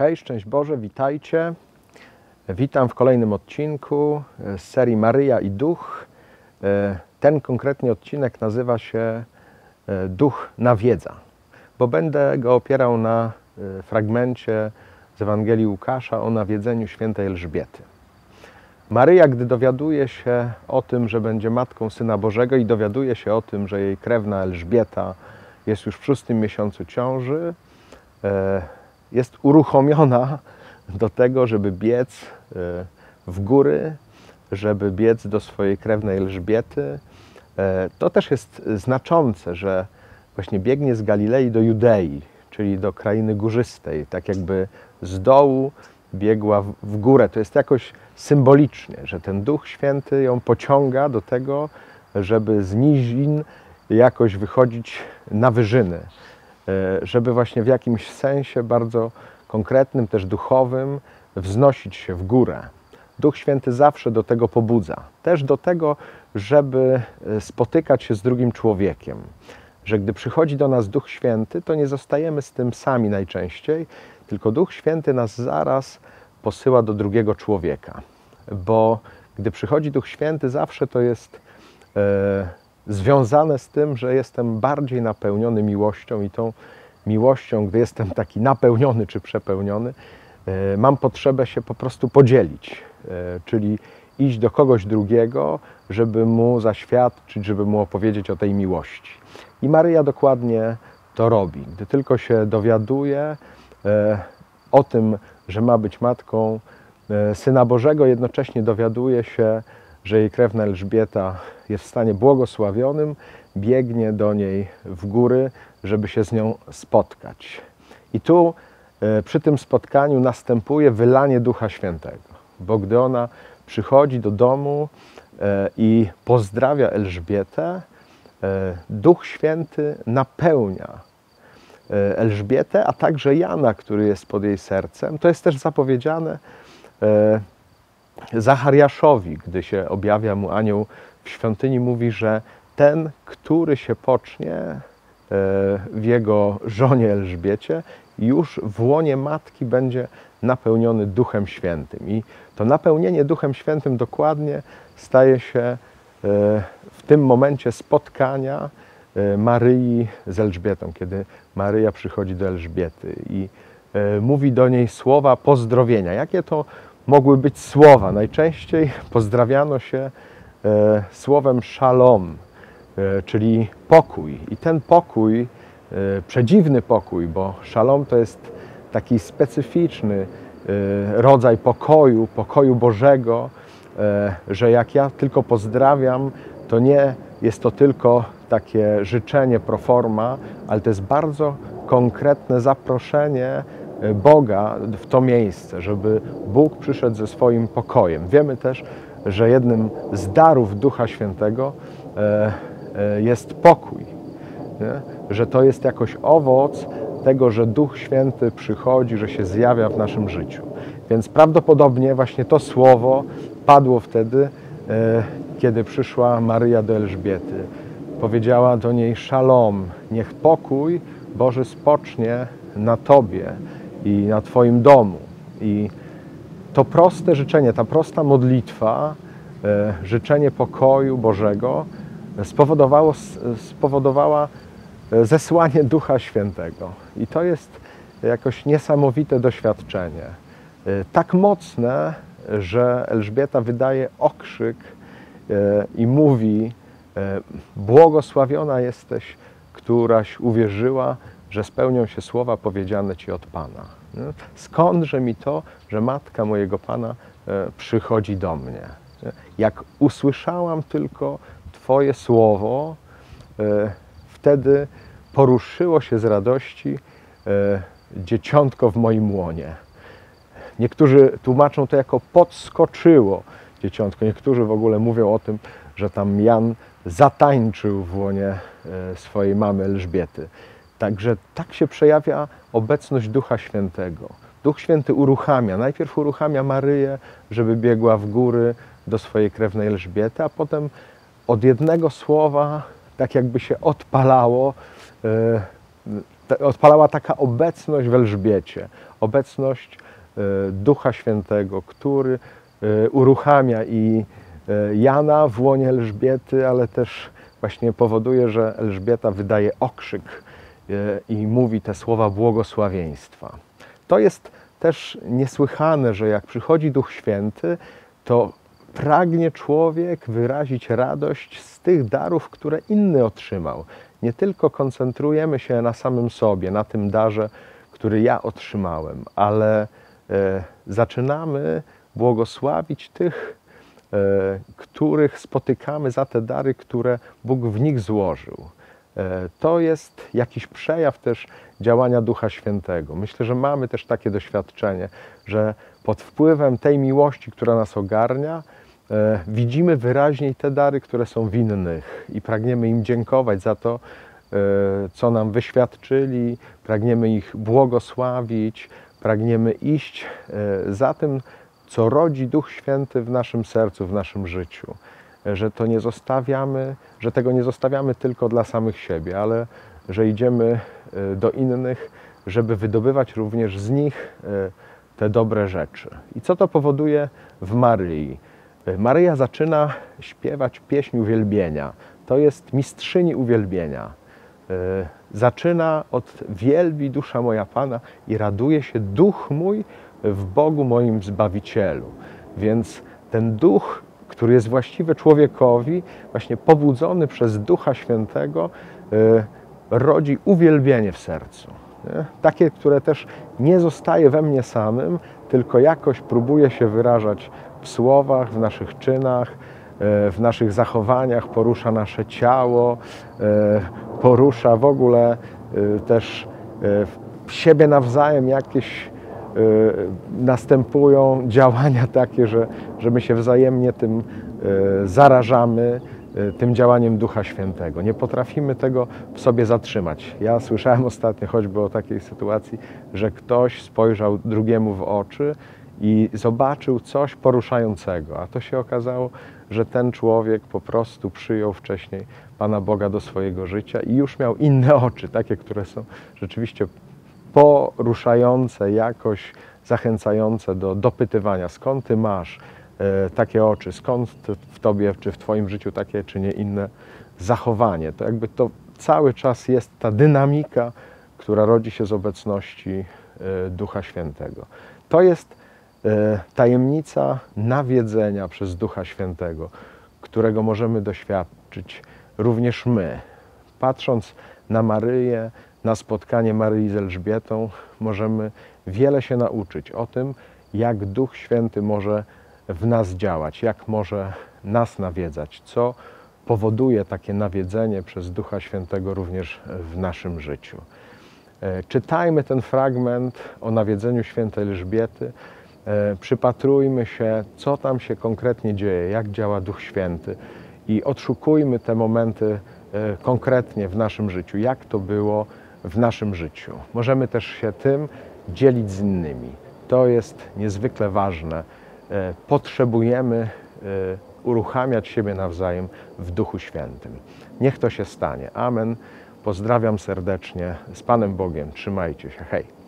Cześć, szczęść Boże, witajcie. Witam w kolejnym odcinku z serii Maryja i Duch. Ten konkretnie odcinek nazywa się Duch nawiedza, bo będę go opierał na fragmencie z Ewangelii Łukasza o nawiedzeniu świętej Elżbiety. Maryja, gdy dowiaduje się o tym, że będzie matką Syna Bożego i dowiaduje się o tym, że jej krewna Elżbieta jest już w szóstym miesiącu ciąży, jest uruchomiona do tego, żeby biec e, w góry, żeby biec do swojej krewnej Elżbiety. E, to też jest znaczące, że właśnie biegnie z Galilei do Judei, czyli do krainy górzystej, tak jakby z dołu biegła w górę. To jest jakoś symbolicznie, że ten Duch Święty ją pociąga do tego, żeby z nizin jakoś wychodzić na wyżyny. E, żeby właśnie w jakimś sensie bardzo konkretnym, też duchowym, wznosić się w górę. Duch Święty zawsze do tego pobudza. Też do tego, żeby e, spotykać się z drugim człowiekiem. Że gdy przychodzi do nas Duch Święty, to nie zostajemy z tym sami najczęściej, tylko Duch Święty nas zaraz posyła do drugiego człowieka. Bo gdy przychodzi Duch Święty, zawsze to jest e, związane z tym, że jestem bardziej napełniony miłością i tą miłością, gdy jestem taki napełniony czy przepełniony, e, mam potrzebę się po prostu podzielić, e, czyli iść do kogoś drugiego, żeby mu zaświadczyć, żeby mu opowiedzieć o tej miłości. I Maryja dokładnie to robi. Gdy tylko się dowiaduje e, o tym, że ma być matką Syna Bożego, jednocześnie dowiaduje się, że jej krewna Elżbieta jest w stanie błogosławionym, biegnie do niej w góry, żeby się z nią spotkać. I tu e, przy tym spotkaniu następuje wylanie Ducha Świętego, bo gdy ona przychodzi do domu e, i pozdrawia Elżbietę, e, Duch Święty napełnia Elżbietę, a także Jana, który jest pod jej sercem. To jest też zapowiedziane Zachariaszowi, gdy się objawia mu anioł w świątyni, mówi, że ten, który się pocznie e, w jego żonie Elżbiecie, już w łonie matki będzie napełniony Duchem Świętym. I to napełnienie Duchem Świętym dokładnie staje się e, w tym momencie spotkania e, Maryi z Elżbietą, kiedy Maryja przychodzi do Elżbiety i mówi do niej słowa pozdrowienia. Jakie to mogły być słowa. Najczęściej pozdrawiano się e, słowem shalom, e, czyli pokój. I ten pokój, e, przedziwny pokój, bo shalom to jest taki specyficzny rodzaj pokoju, pokoju Bożego, że jak ja tylko pozdrawiam, to nie jest to tylko takie życzenie pro forma, ale to jest bardzo konkretne zaproszenie Boga w to miejsce, żeby Bóg przyszedł ze swoim pokojem. Wiemy też, że jednym z darów Ducha Świętego e, e, jest pokój, nie? że to jest jakoś owoc tego, że Duch Święty przychodzi, że się zjawia w naszym życiu. Więc prawdopodobnie właśnie to słowo padło wtedy, e, kiedy przyszła Maryja do Elżbiety. Powiedziała do niej: Szalom, niech pokój Boży spocznie na Tobie i na Twoim domu. I to proste życzenie, ta prosta modlitwa, e, życzenie pokoju Bożego spowodowało, spowodowała e, zesłanie Ducha Świętego. I to jest jakoś niesamowite doświadczenie. E, tak mocne, że Elżbieta wydaje okrzyk i mówi: Błogosławiona jesteś, któraś uwierzyła, że spełnią się słowa powiedziane Ci od Pana. Skądże mi to, że matka mojego Pana e, przychodzi do mnie? Jak usłyszałam tylko Twoje słowo, e, wtedy poruszyło się z radości e, dzieciątko w moim łonie. Niektórzy tłumaczą to jako podskoczyło dzieciątko. Niektórzy w ogóle mówią o tym, że tam Jan zatańczył w łonie swojej mamy Elżbiety. Także tak się przejawia obecność Ducha Świętego. Duch Święty uruchamia, najpierw uruchamia Maryję, żeby biegła w góry do swojej krewnej Elżbiety, a potem od jednego słowa, tak jakby się odpalało, e, odpalała taka obecność w Elżbiecie, obecność e, Ducha Świętego, który e, uruchamia i Jana w łonie Elżbiety, ale też właśnie powoduje, że Elżbieta wydaje okrzyk i mówi te słowa błogosławieństwa. To jest też niesłychane, że jak przychodzi Duch Święty, to pragnie człowiek wyrazić radość z tych darów, które inny otrzymał. Nie tylko koncentrujemy się na samym sobie, na tym darze, który ja otrzymałem, ale e, zaczynamy błogosławić tych, e, których spotykamy za te dary, które Bóg w nich złożył. E, To jest jakiś przejaw też działania Ducha Świętego. Myślę, że mamy też takie doświadczenie, że pod wpływem tej miłości, która nas ogarnia, e, widzimy wyraźniej te dary, które są w innych i pragniemy im dziękować za to, e, co nam wyświadczyli, pragniemy ich błogosławić, pragniemy iść za tym, co rodzi Duch Święty w naszym sercu, w naszym życiu. Że to nie zostawiamy, że tego nie zostawiamy tylko dla samych siebie, ale że idziemy e, do innych, żeby wydobywać również z nich e, te dobre rzeczy. I co to powoduje w Maryi? E, Maryja zaczyna śpiewać pieśń uwielbienia. To jest mistrzyni uwielbienia. Zaczyna od wielbi dusza moja Pana i raduje się duch mój w Bogu moim Zbawicielu. Więc ten duch, który jest właściwy człowiekowi, właśnie pobudzony przez Ducha Świętego, e, rodzi uwielbienie w sercu. Nie? Takie, które też nie zostaje we mnie samym, tylko jakoś próbuje się wyrażać w słowach, w naszych czynach, e, w naszych zachowaniach, porusza nasze ciało, e, porusza w ogóle też siebie nawzajem jakieś następują działania takie, że, że my się wzajemnie tym zarażamy, tym działaniem Ducha Świętego. Nie potrafimy tego w sobie zatrzymać. Ja słyszałem ostatnio choćby o takiej sytuacji, że ktoś spojrzał drugiemu w oczy i zobaczył coś poruszającego, a to się okazało, że ten człowiek po prostu przyjął wcześniej Pana Boga do swojego życia i już miał inne oczy, takie, które są rzeczywiście poruszające, jakoś zachęcające do dopytywania, skąd ty masz e, takie oczy, skąd w tobie czy w twoim życiu takie czy nie inne zachowanie. To jakby to cały czas jest ta dynamika, która rodzi się z obecności e, Ducha Świętego. To jest e, tajemnica nawiedzenia przez Ducha Świętego, którego możemy doświadczyć również my. Patrząc na Maryję, na spotkanie Maryi z Elżbietą, możemy wiele się nauczyć o tym, jak Duch Święty może w nas działać, jak może nas nawiedzać, co powoduje takie nawiedzenie przez Ducha Świętego również w naszym życiu. E, Czytajmy ten fragment o nawiedzeniu świętej Elżbiety, e, przypatrujmy się, co tam się konkretnie dzieje, jak działa Duch Święty i odszukujmy te momenty e, konkretnie w naszym życiu, jak to było w naszym życiu. Możemy też się tym dzielić z innymi. To jest niezwykle ważne. E, Potrzebujemy e, uruchamiać siebie nawzajem w Duchu Świętym. Niech to się stanie. Amen. Pozdrawiam serdecznie. Z Panem Bogiem. Trzymajcie się. Hej.